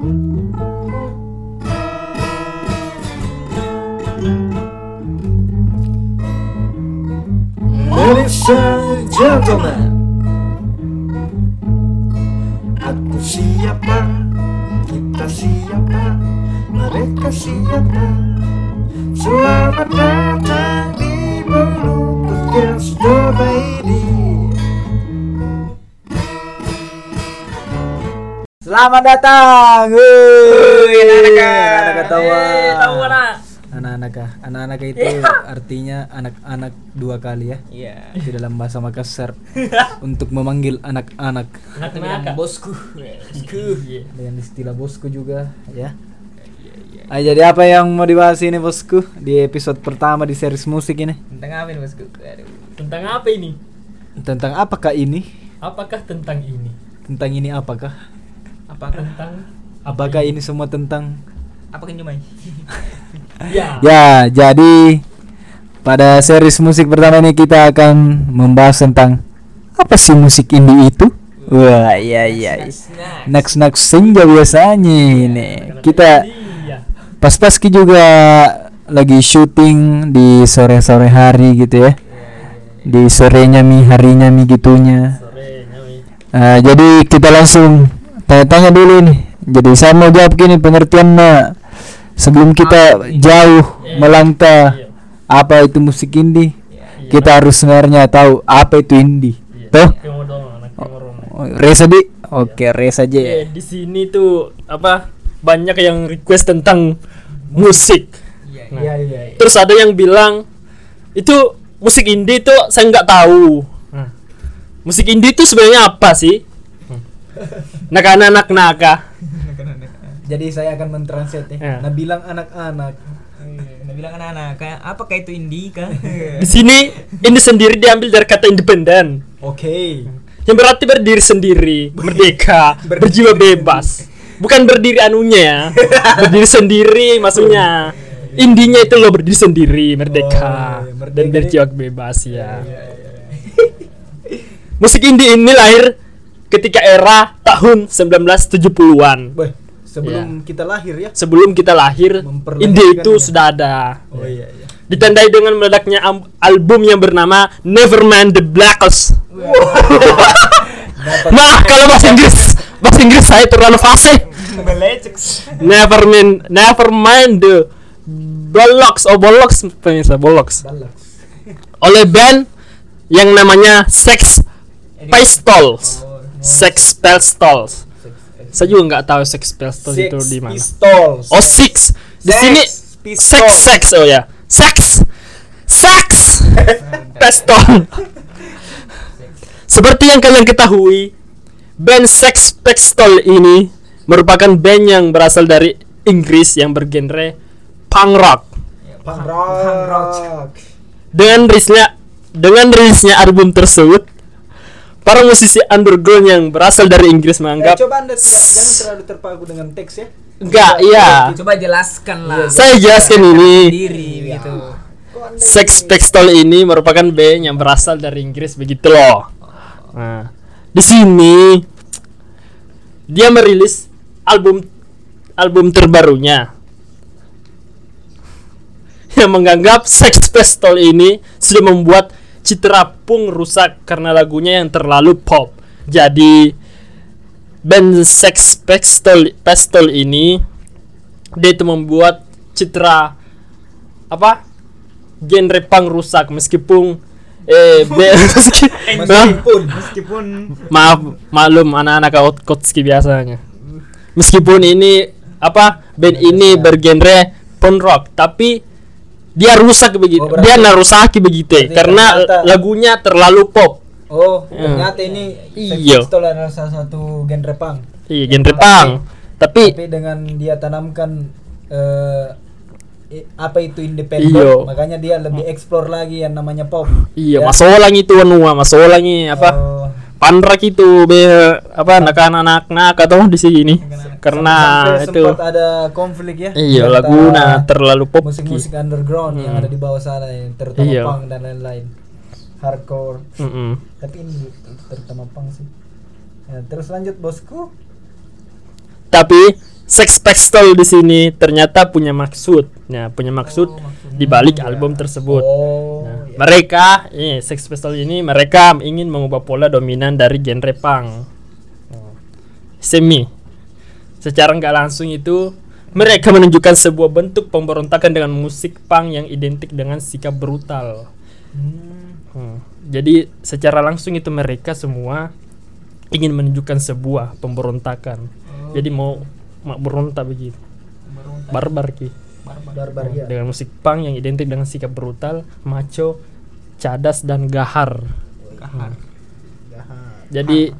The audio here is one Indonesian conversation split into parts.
Ladies and gentlemen Aku siapa? Kita siapa? Mereka siapa? Selamat datang di Bulu Podcast Doba ini Selamat datang. Wih, anak-anak ketawa. Anak-anak ah. anak-anak itu artinya anak-anak dua kali ya. Iya. Itu dalam bahasa Makassar untuk memanggil anak-anak Anak-anak bosku. Bosku. dengan istilah bosku juga ya. Ah, jadi apa yang mau dibahas ini bosku di episode pertama di series musik ini? Tentang apa ini bosku? Aduh. Tentang apa ini? Tentang apakah ini? Apakah tentang ini? Tentang ini apakah? Apakah tentang Apakah ini semua tentang Apakah nyumai? ya. Ya, jadi pada series musik pertama ini kita akan membahas tentang apa sih musik indie itu? Wah, iya iya. iya. Next next senja biasanya ini. Kita Iya. pas-pas juga lagi syuting di sore-sore hari gitu ya. Di sorenya mi, harinya mi gitunya. Ah, jadi kita langsung tanya-tanya dulu nih. Jadi saya mau jawab gini pengertian sebelum kita jauh Iya. melangkah Iya. apa itu musik indie, Iya. kita harus sebenarnya tahu apa itu indie. Iya. Tuh, Kamu dong anak ngorong. oh, Resa di, oke Resa aja. Eh, di sini tuh apa banyak yang request tentang musik. Nah, Iya iya. Terus ada yang bilang itu musik indie itu saya nggak tahu. Nah, musik indie itu sebenarnya apa sih? Nak anak naka. Jadi saya akan mentranslate Ya. Nah bilang anak-anak. Nah bilang anak-anak kayak apa kayak itu indie kah? Di sini ini sendiri diambil dari kata independen. Oke. Yang berarti berdiri sendiri, merdeka, berjiwa bebas. Bukan berdiri anunya ya. Berdiri sendiri maksudnya. Indinya itu loh berdiri sendiri, merdeka, Oh, iya, merdeka dan berjiwa bebas ya. Musik indie ini lahir ketika era tahun 1970-an. Boy, sebelum kita lahir ya. Sebelum kita lahir, Memperlihatkan indie itu ya. sudah ada. Oh iya iya. Ditandai dengan meledaknya album yang bernama Nevermind the Blackers. nah, kalau bahasa Inggris, bahasa Inggris saya terlalu fasih. Nevermind, Nevermind the Bollocks, oh Bollocks, pemirsa. Balak. Oleh band yang namanya Sex Pistols. Sex Pistols. Saya juga nggak tahu Sex Pistols itu di mana. Pistols. Oh six di Sex sini Pistols. sex sex oh ya sex sex pistol. Seperti yang kalian ketahui, band Sex Pistol ini merupakan band yang berasal dari Inggris yang bergenre punk rock. Punk rock. Dengan rilisnya dengan rilisnya album tersebut, para musisi underground yang berasal dari Inggris Eh, menganggap coba anda tidak- jangan terlalu terpaku dengan teks ya. enggak iya. Coba jelaskan lah. Saya jelaskan ini. Diri gitu. Kok anda Sex Pistol ini merupakan band yang berasal dari Inggris begitu loh. Nah, di sini dia merilis album album terbarunya yang menganggap Sex Pistol ini sudah membuat citra punk rusak karena lagunya yang terlalu pop. Jadi band Sex Pistol Pistol ini dia itu membuat citra apa genre punk rusak. Meskipun eh be- meski- Meskipun Meskipun. Maaf maklum anak-anak Kotski biasanya. Meskipun ini apa band ini bergenre punk rock. Tapi dia rusak begitu Oh, dia narusaki begitu karena ternyata- lagunya terlalu pop Oh, Ya. ternyata ini Iya. Adalah salah satu genre punk. iya genre punk tapi Tapi dengan dia tanamkan i- apa itu independen, Iyo. makanya dia lebih explore lagi yang namanya pop. iya Ya. masolang itu anua masolang ini apa Oh, panrak itu be apa anak-anak nak atau di sini karena sampai itu sempat ada konflik ya. iya laguna terlalu pop musik-musik underground yang Hmm. ada di bawah sana yang terutama Iya. punk dan lain-lain. Hardcore. Mm-mm. Tapi ini terutama punk sih. Ya, terus lanjut bosku. tapi Sex Pistol di sini ternyata punya maksud. Nah, punya maksud Oh. Di balik album tersebut. Oh. Nah, mereka, ini Sex Pistol ini mereka ingin mengubah pola dominan dari genre punk. Oh. Semi. Secara nggak langsung itu mereka menunjukkan sebuah bentuk pemberontakan dengan musik punk yang identik dengan sikap brutal. Hmm. Hmm. Jadi secara langsung itu mereka semua ingin menunjukkan sebuah pemberontakan. Oh. Jadi mau mau berontak begitu. Barbar ki. Barbar ya Dengan musik punk yang identik dengan sikap brutal, macho, cadas dan gahar. Kahar. Jadi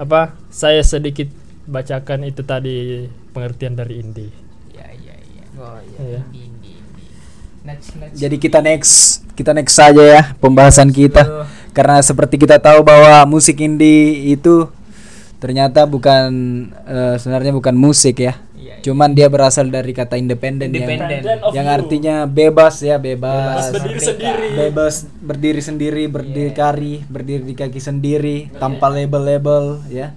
apa? Saya sedikit bacakan itu tadi pengertian dari indie. Ya ya ya. oh Iya. Indi indi indi. Next next. Jadi kita next, kita next saja ya pembahasan kita. Betul. Karena seperti kita tahu bahwa musik indie itu ternyata bukan eh, sebenarnya bukan musik ya. Iya, iya. Cuman dia berasal dari kata independen yang yang artinya bebas ya, bebas. Bebas berdiri Merdeka. sendiri. Bebas berdiri sendiri, berdikari, berdiri di kaki sendiri tanpa label-label ya.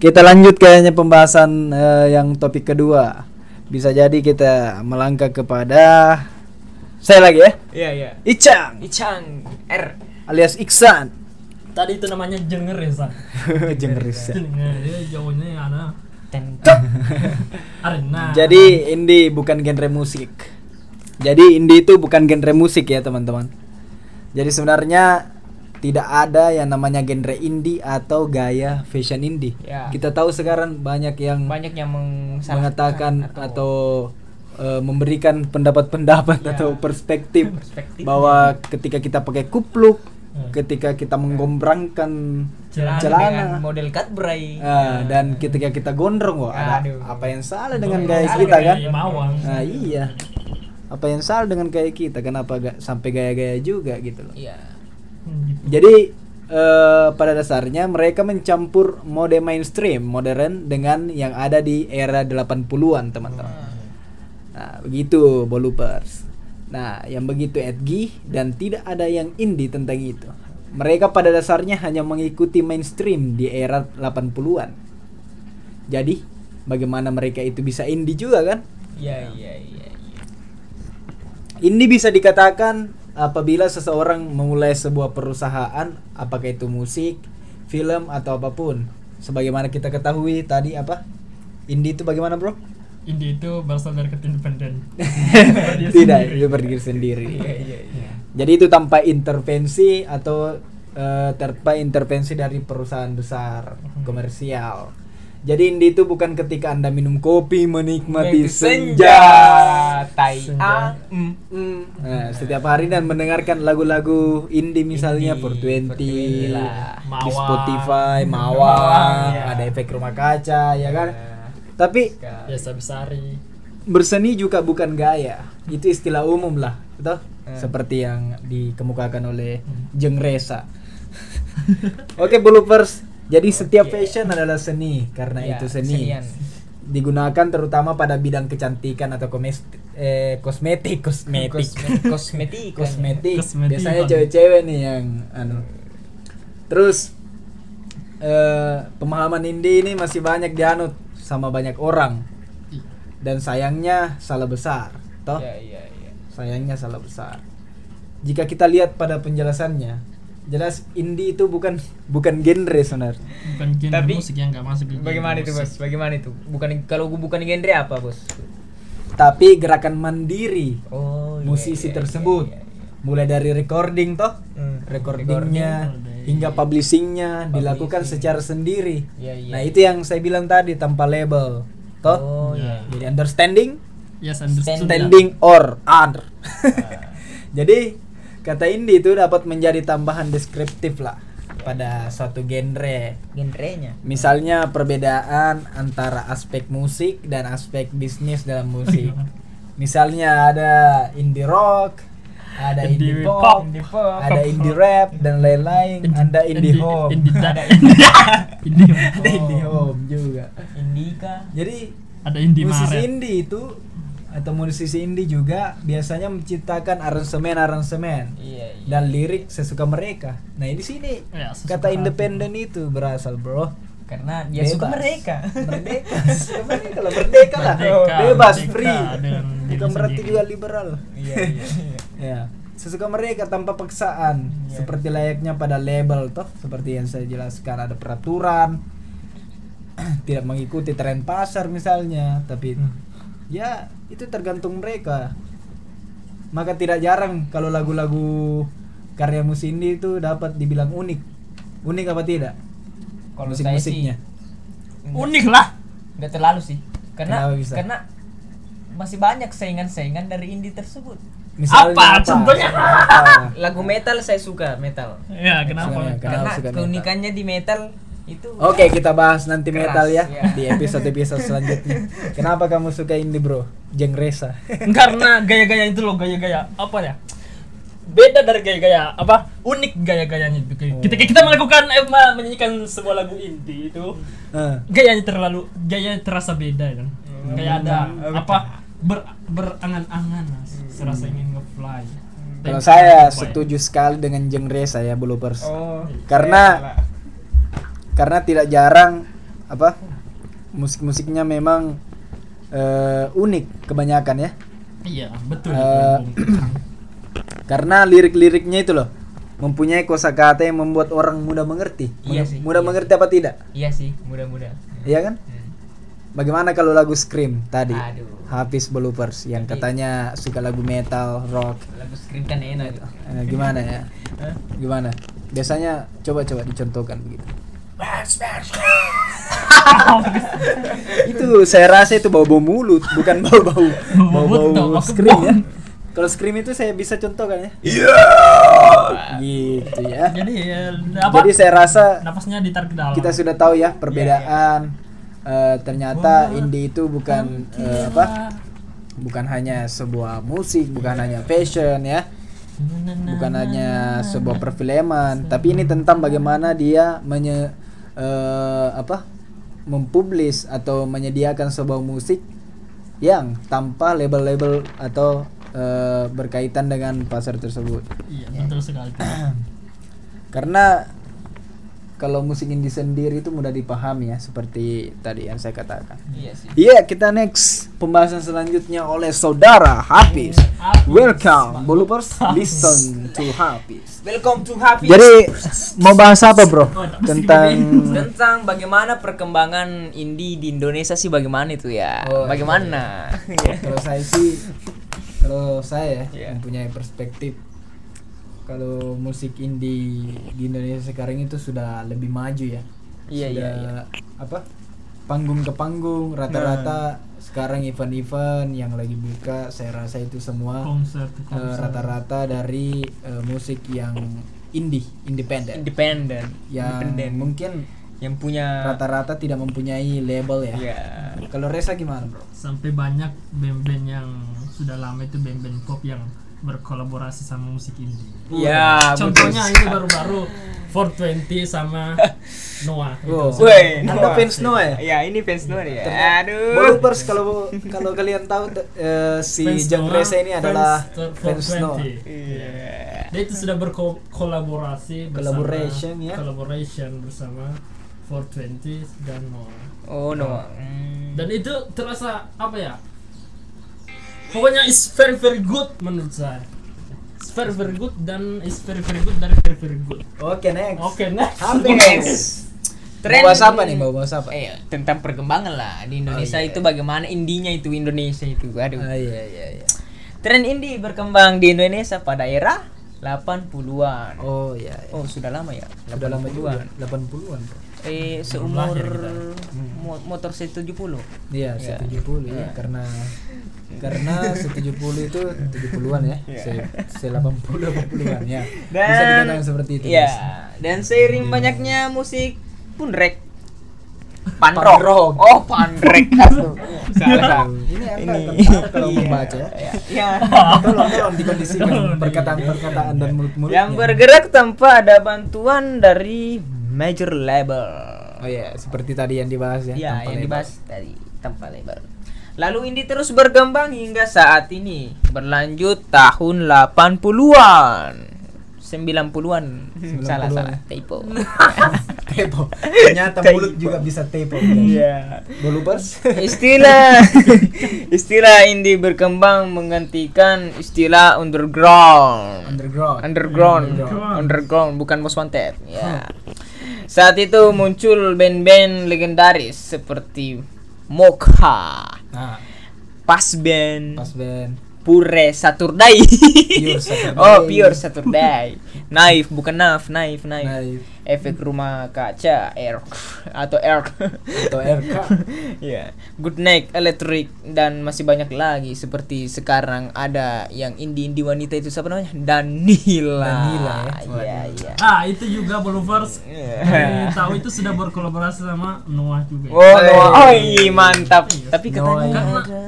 Kita lanjut kayaknya pembahasan eh, yang topik kedua. Bisa jadi kita melangkah kepada saya lagi ya. Iya iya. Icang Ichang R. alias Iksan. Tadi itu namanya ya. Jengeris. ya. Jenger, dia jauhnya anak. Ten. Arena. Jadi indie bukan genre musik. Jadi indie itu bukan genre musik ya teman-teman. Jadi sebenarnya tidak ada yang namanya genre indie atau gaya fashion indie. Ya. Kita tahu sekarang banyak yang Banyak yang mengatakan atau, eh, memberikan pendapat-pendapat Ya. atau perspektif, Perspektif. bahwa ketika kita pakai kupluk, Hmm. ketika kita menggombrangkan celana, celana, model cut bray. ah, dan ketika kita gondrong, wah ada Aduh. apa yang salah dengan gaya kita kan? Nah iya. Apa yang salah dengan gaya kita? Kenapa gak sampai gaya-gaya juga gitu loh? Iya. Hmm, gitu. Jadi eh, pada dasarnya mereka mencampur mode mainstream modern dengan yang ada di era 80-an, teman-teman. Nah, begitu Bolupers. Nah, yang begitu edgy dan tidak ada yang indie tentang itu. Mereka pada dasarnya hanya mengikuti mainstream di era 80-an. Jadi, bagaimana mereka itu bisa indie juga kan? Iya iya iya. iya. Ini bisa dikatakan apabila seseorang memulai sebuah perusahaan, apakah itu musik, film atau apa pun. Sebagaimana kita ketahui tadi apa? Indie itu bagaimana, Bro? Indie itu berasal dari kata independen. Tidak, itu berdiri sendiri. Iya iya iya. Jadi itu tanpa intervensi atau eh, tanpa intervensi dari perusahaan besar komersial. Jadi indie itu bukan ketika Anda minum kopi menikmati senja. Tai Senja. A. Mm. Hmm. Nah, setiap hari dan mendengarkan lagu-lagu indie misalnya Indie, for 20 420 lah. di. Spotify, Mawang, Mawang, ya. ada efek rumah kaca ya kan. Iya. Tapi Biasa besari. berseni juga bukan gaya. Itu istilah umum lah, betul? Hmm. Seperti yang dikemukakan oleh Jeng Resa. Oke, bloopers. Jadi setiap fashion adalah seni karena Iya, itu seni. senian. Digunakan terutama pada bidang kecantikan atau eh, kosmetik, kosmetik. Kosme- Kosmetik. kan. kosmetik. Kosmetik. Biasanya cewek-cewek nih yang anu. Terus eh pemahaman indie ini masih banyak dianut sama banyak orang. Dan sayangnya salah besar, toh? Iya iya iya. Sayangnya salah besar. Jika kita lihat pada penjelasannya, jelas indie itu bukan bukan genre sebenarnya. Bukan genre Tapi, musik yang nggak masuk Bagaimana itu bos? Bagaimana itu? Bukan kalau bukan genre apa bos? Tapi gerakan mandiri Oh. iya, musisi iya, tersebut. iya, iya, iya. Mulai dari recording toh, Hmm, recordingnya recording. Hingga publishingnya dilakukan Publishing. secara sendiri. Iya, iya. Nah, itu yang saya bilang tadi tanpa label. Toh? Oh iya. Jadi understanding, Yes, understood. standing or under. Jadi kata indie itu dapat menjadi tambahan deskriptif lah pada suatu genre. Genrenya. Misalnya perbedaan antara aspek musik dan aspek bisnis dalam musik. Misalnya ada indie rock, ada indie, Indie pop, pop, indie pop, ada indie rap dan lain-lain. Anda indie, home, Indie, Ada indie, indie, ada indie home juga. Indika. Jadi ada indie musisi Maret. indie itu atau musisi indie juga biasanya menciptakan aransemen-aransemen Iya iya. dan lirik sesuka mereka. Nah, di sini Ya, kata independen itu berasal, Bro. Karena dia suka Bebas. mereka. merdeka. Suka mereka lah merdeka lah. Merdeka, bebas merdeka free. bukan berarti juga liberal. Iya, iya, iya. ya. Sesuka mereka tanpa paksaan. Iya. seperti layaknya pada label toh. Seperti yang saya jelaskan ada peraturan. Tidak mengikuti tren pasar misalnya. Tapi Hmm. ya itu tergantung mereka. Maka tidak jarang kalau lagu-lagu karya musik indie itu dapat dibilang unik. Unik apa tidak Kalau saya sih musik-musiknya Unik lah. nggak terlalu sih. Karena karena masih banyak saingan-saingan dari indie tersebut. Apa? Contohnya? Lagu metal saya suka metal. Ya, kenapa? Suka, ya, Karena Kenapa suka metal? keunikannya di metal itu Oke, kita bahas nanti Keras, metal ya ya. di episode-episode selanjutnya. Kenapa kamu suka indie, Bro? Jengresa. Karena gaya-gaya itu loh, gaya-gaya apa ya? Beda dari gaya-gaya apa? Unik gaya-gayanya itu. Kita kita melakukan eh, menyanyikan sebuah lagu indie itu Eh, gayanya terlalu gayanya terasa beda kan. Kayak ada apa? Ber, berangan-angan serasa ingin nge-fly. kalau Dan- saya apa ya? setuju sekali dengan Jengresa ya, Bloopers. Oh. Karena karena tidak jarang apa? Musik-musiknya memang eh, unik kebanyakan ya. Iya, betul. Eh, Karena lirik-liriknya itu loh mempunyai kosakata yang membuat orang mudah mengerti. Iya Mudah- sih, Mudah iya. mengerti apa tidak? Iya sih, mudah-mudah. Iya kan? Bagaimana kalau lagu Scream tadi? Aduh. Hafiz Bloopers yang Tapi- katanya suka lagu metal, rock. Lagu screen kan enak. Eh, gimana ya? Gimana? Biasanya coba-coba dicontohkan begitu. itu saya rasa itu bau-bau mulut, bukan bau-bau bau-bau Bau-bau Scream ya. Kalau Scream itu saya bisa contohkan ya. Iya. Gitu ya. Jadi ya, apa? Jadi saya rasa Napasnya ditarik ke dalam. kita sudah tahu ya perbedaan eh, ternyata indie itu bukan eh, apa bukan hanya sebuah musik bukan hanya fashion ya bukan hanya sebuah perfilman tapi ini tentang bagaimana dia menye eh, apa mempublis atau menyediakan sebuah musik yang tanpa label-label atau eh, berkaitan dengan pasar tersebut Iya, betul sekali. karena kalau musik indie sendiri itu mudah dipahami ya seperti tadi yang saya katakan. Iya sih. Iya, kita next pembahasan selanjutnya oleh saudara Hafiz. Hafiz. Welcome, Bolupers. Listen to Hafiz. Welcome to Happy. Jadi mau bahas apa, Bro? Oh, Tentang tentang bagaimana perkembangan indie di Indonesia sih bagaimana itu ya? Oh, bagaimana? kalau saya sih kalau saya Iya. mempunyai perspektif kalau musik indie di Indonesia sekarang itu sudah lebih maju ya. Iya, iya, Sudah, iya. apa? Panggung ke panggung rata-rata sekarang event-event yang lagi buka saya rasa itu semua konser eh, konser. rata-rata dari eh, musik yang indie, independen. Independen. yang Independen. mungkin yang punya rata-rata tidak mempunyai label ya. Iya. Kalau Reza gimana, Bro? sampai banyak band-band yang sudah lama itu band-band pop yang berkolaborasi sama musik indie. Iya, Contohnya betul. ini baru-baru 420 sama Noah. Wow. Itu. Woi, Anda Noah. fans Noah ya? Ya, ini fans Noah ya. Aduh. Bloopers kalau kalau kalian tahu eh, si Jang Reza ini adalah fans fans Noah. 420. Iya. Dia itu sudah berkolaborasi bersama Collaboration, ya. collaboration bersama 420 dan Noah. Oh, Noah. Hmm. Dan itu terasa apa ya? Pokoknya is very very good menurut saya. It's very very good dan is very very good dari very very good. Oke, next. Oke, next. Hafiz. Tren- Mau bahas apa nih? Mau bahas apa? Eh, tentang perkembangan lah di Indonesia Oh, iya. itu bagaimana indinya itu Indonesia itu. Aduh. Ah, iya iya iya. Tren indie berkembang di Indonesia pada era 80-an. Oh iya. iya. Oh, sudah lama ya? Sudah lama juga. 80-an. 80-an, Bro. Eh, seumur lahir kita. mo- motor C70. Iya, Iya. 70 ya, Iya. karena karena 70 itu 70-an ya. Se, se 80 80-an ya. Bisa dikatakan seperti itu. Ya, guys. dan seiring banyaknya musik punrek Punk panrock. rock. Oh, panrek. Salah. Ini Anda Ini. kalau Iya, membaca ya. Iya. Tolong tolong dikondisikan perkataan-perkataan dan mulut-mulutnya. Yang bergerak tanpa ada bantuan dari major label. Oh iya, seperti tadi yang dibahas ya. Ya, tanpa yang label. dibahas tadi tanpa label. Lalu indie terus berkembang hingga saat ini berlanjut tahun 80-an. 90-an. Salah 90-an. salah, typo. Tepo. Ternyata mulut juga bisa tepo. Iya. Bolupers. Istilah istilah indie berkembang menggantikan istilah underground. Underground. Underground, Underground. underground, bukan most wanted. Ya. Saat itu muncul band-band legendaris seperti Mokha, Nah, Pas Band, pas band. Pure Saturday. Pure Saturday. oh, Pure Saturday. Naif bukan naf, naif, naif. Naif. Efek rumah kaca, air atau air. Atau RK. Ya, Good Night Electric dan masih banyak lagi seperti sekarang ada yang indie-indie wanita itu siapa namanya? Danila. Danila, ya. Iya, iya. Ah, itu juga. Iya. Kami tahu itu sudah berkolaborasi sama Noah juga. Oh, Noah. oh iya, mantap. Tapi Noah, katanya ya. ada.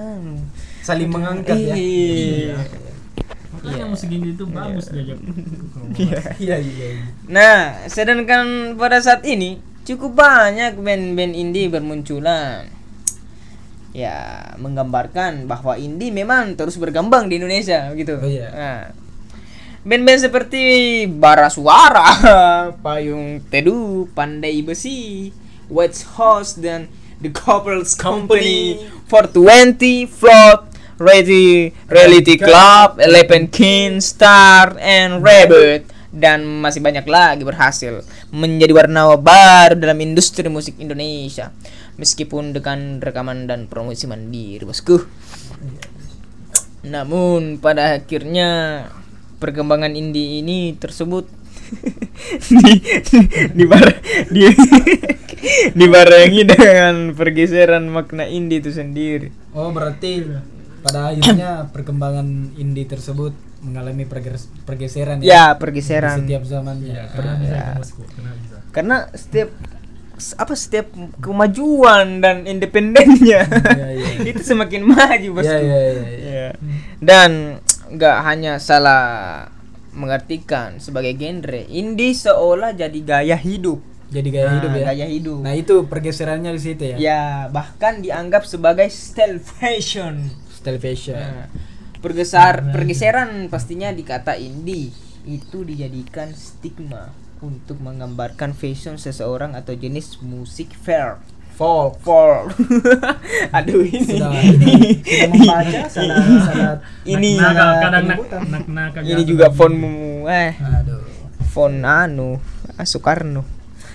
Saling mengangkat ya. Iya. Makanya musik indie itu bagus diajak. Iya, iya, iya. Nah, sedangkan pada saat ini cukup banyak band-band indie bermunculan. Ya, menggambarkan bahwa indie memang terus berkembang di Indonesia gitu. Oh, iya. Nah, band-band seperti Bara Suara, Payung Teduh, Pandai Besi, White House dan The Couples Company, 420, Float, Ready, Reality Club, Eleven King, Star, and Rabbit dan masih banyak lagi berhasil menjadi warna baru dalam industri musik Indonesia. Meskipun dengan rekaman dan promosi mandiri bosku. Namun pada akhirnya perkembangan indie ini tersebut di di, di dibarengi dengan pergeseran makna indie itu sendiri. Oh, berarti pada akhirnya perkembangan indie tersebut mengalami perges- pergeseran Ya, di pergeseran. setiap zamannya. Karena bisa Ya. bosku. Karena bisa. Karena setiap apa setiap kemajuan dan independennya Iya, iya. itu semakin maju bosku. Iya, iya, iya, iya. Ya. Dan nggak hanya salah mengartikan sebagai genre, indie seolah jadi gaya hidup. Jadi gaya Nah, hidup ya. Gaya hidup. Nah, itu pergeserannya di situ ya. Ya, bahkan dianggap sebagai style fashion. Style fashion. Nah, pergesar pergeseran pastinya di kata indie itu dijadikan stigma untuk menggambarkan fashion seseorang atau jenis musik fair. Folk. Folk. Aduh ini. Sudah, sudah membaca salah salah Ini kadang nak ini juga fontmu eh Aduh. font anu ah, Soekarno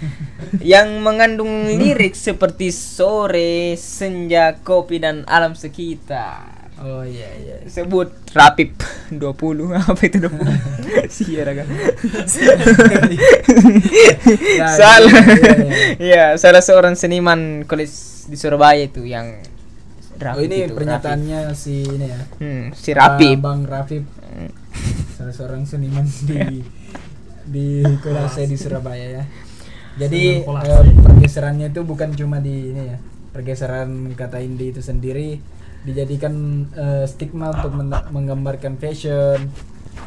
yang mengandung lirik seperti sore, senja, kopi dan alam sekitar. Oh iya iya. sebut rapip 20 apa itu 20 siara kan salah iya, iya, ya salah seorang seniman kulis di Surabaya itu yang Oh ini itu, pernyataannya si ini ya. Rapip. hmm, si rapip Bang Rafif. Salah seorang seniman di di Kolase di Surabaya ya. Jadi eh, Kolase. pergeserannya itu bukan cuma di ini ya. Pergeseran kata indie itu sendiri dijadikan eh, stigma untuk men- menggambarkan fashion,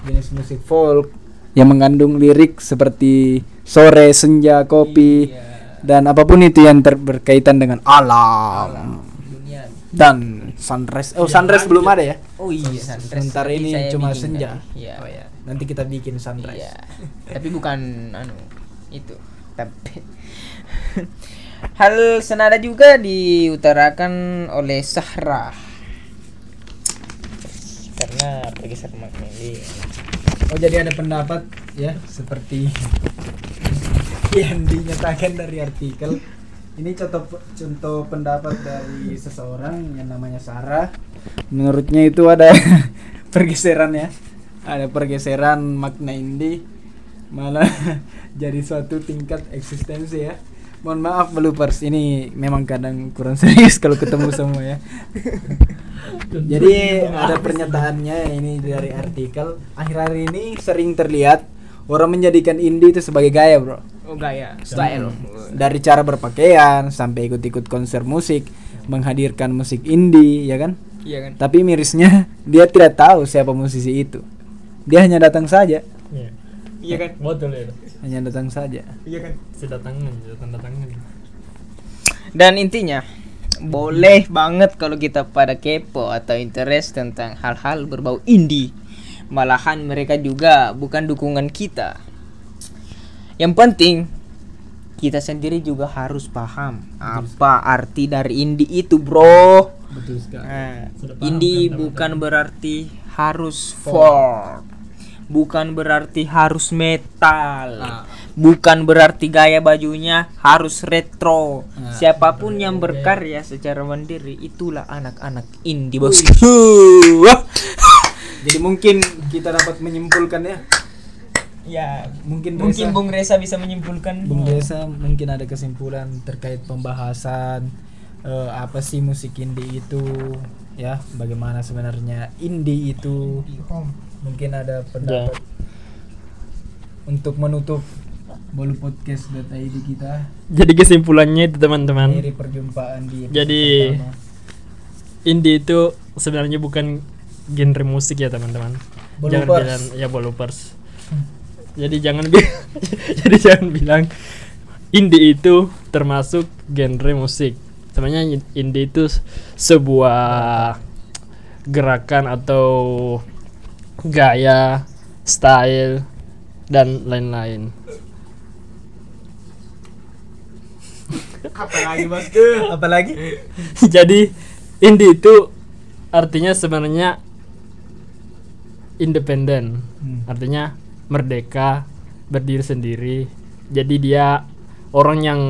jenis musik folk yang mengandung lirik seperti sore, senja, kopi dan apa pun itu yang berkaitan dengan alam dunia dan sunrise. Oh, sunrise belum ada ya? oh iya sunrise. Sementara Tadi ini cuma senja. tadi. Iya. Oh ya. Nanti kita bikin sunrise. Iya. Tapi bukan anu itu. Tapi Hal senada juga diutarakan oleh Sahra. Pergeseran makna ini. Oh jadi ada pendapat ya seperti yang dinyatakan dari artikel. Ini contoh contoh pendapat dari seseorang yang namanya Sarah. Menurutnya itu ada pergeseran ya. Ada pergeseran makna indie malah jadi suatu tingkat eksistensi ya. Mohon maaf bloopers ini memang kadang kurang serius kalau ketemu semua ya. Jadi ada pernyataannya ini dari artikel akhir-akhir ini sering terlihat orang menjadikan indie itu sebagai gaya bro Oh gaya, style. dari cara berpakaian sampai ikut-ikut konser musik menghadirkan musik indie ya kan Iya kan? tapi mirisnya dia tidak tahu siapa musisi itu dia hanya datang saja Iya. Iya kan? Betul ya. hanya datang saja Iya kan? Sudah tangan, sudah tanda tangan. Dan intinya boleh banget kalau kita pada kepo atau interest tentang hal-hal berbau indie malahan mereka juga bukan dukungan kita. Yang penting kita sendiri juga harus paham apa arti dari indie itu, Bro. Betul sekali. Nah, paham indie kan, bukan berarti harus folk. Bukan berarti harus metal. Ah. Bukan berarti gaya bajunya harus retro. Ah. Siapa pun yang berkarya secara mandiri itulah anak-anak indie, Bosku. Jadi mungkin kita dapat menyimpulkan ya. ya, Mungkin mungkin Reza- Bung Reza bisa menyimpulkan. Bung Desa mungkin ada kesimpulan terkait pembahasan eh, apa sih musik indie itu ya bagaimana sebenarnya indie itu mungkin ada pendapat untuk menutup bolu podcast.id kita Jadi kesimpulannya itu teman-teman. dari perjumpaan di Jadi pertama. indie itu sebenarnya bukan genre musik ya teman-teman. Jangan bilang ya bolupers. Jadi jangan jadi jangan bilang indie itu termasuk genre musik. Sebenarnya indie itu sebuah gerakan atau gaya, style dan lain-lain. apalagi bosku apalagi Jadi indie itu artinya sebenarnya independen. Hmm. Artinya merdeka, berdiri sendiri. Jadi dia orang yang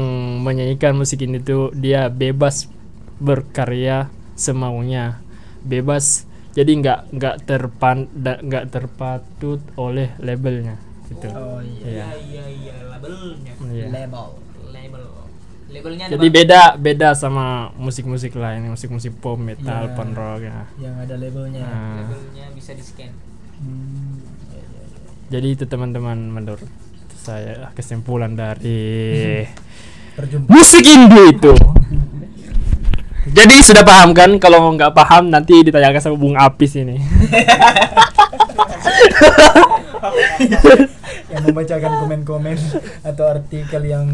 menyanyikan musik ini tuh dia bebas berkarya semaunya. Bebas jadi nggak nggak terpan nggak terpatut oleh labelnya gitu. oh iya Iya. iya iya labelnya. Iya. label Label. Labelnya Jadi beda beda sama musik-musik lain, musik-musik pop, metal, Iya. pun rock ya. yang ada labelnya Nah, labelnya bisa di scan. Hmm. jadi itu teman-teman menurut saya kesimpulan dari perjumpaan musik indie itu. Jadi sudah paham kan? Kalau nggak paham nanti ditanyakan sama Bung Apis ini. yang membacakan komen-komen atau artikel yang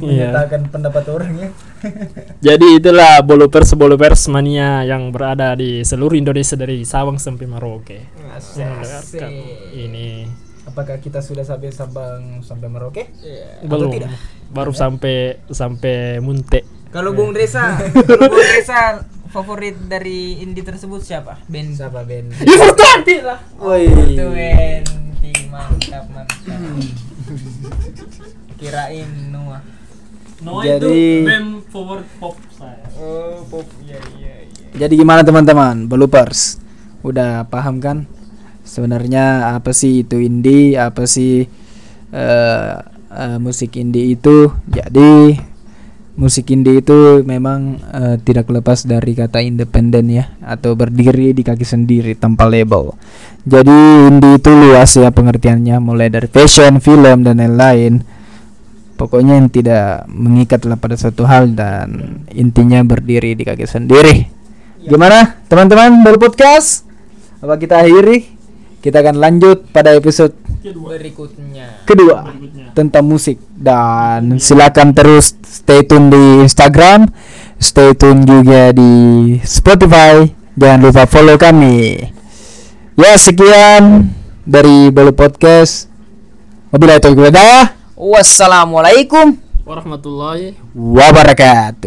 Iya. menyatakan pendapat orang ya. Jadi itulah bolopers bolopers mania yang berada di seluruh Indonesia dari Sabang sampai Merauke. Ini Apakah kita sudah sampai Sabang sampai Merauke? belum tidak? baru sampai sampai Munte. Kalau Bung Reza, kalau Bung Reza favorit dari indie tersebut siapa? Band Siapa Ben? Ya Fortanti lah. Woi. Twenty mantap mantap. Kirain Noah. No Jadi- itu band favorit pop saya. Oh pop iya iya iya. Jadi gimana teman-teman? Bloopers. Udah paham kan? Sebenarnya apa sih itu indie? Apa sih eh, eh, musik indie itu? Jadi musik indie itu memang eh, tidak lepas dari kata independen ya atau berdiri di kaki sendiri tanpa label. Jadi indie itu luas ya pengertiannya mulai dari fashion, film dan lain-lain. Pokoknya yang tidak mengikatlah pada suatu hal dan intinya berdiri di kaki sendiri. Gimana teman-teman baru podcast? Apa kita akhiri? Kita akan lanjut pada episode Berikutnya. kedua tentang musik dan silakan terus stay tune di Instagram, stay tune juga di Spotify. Jangan lupa follow kami. Ya sekian dari Balu Podcast. Wabillahi taufiq. Wassalamualaikum. Warahmatullahi wabarakatuh.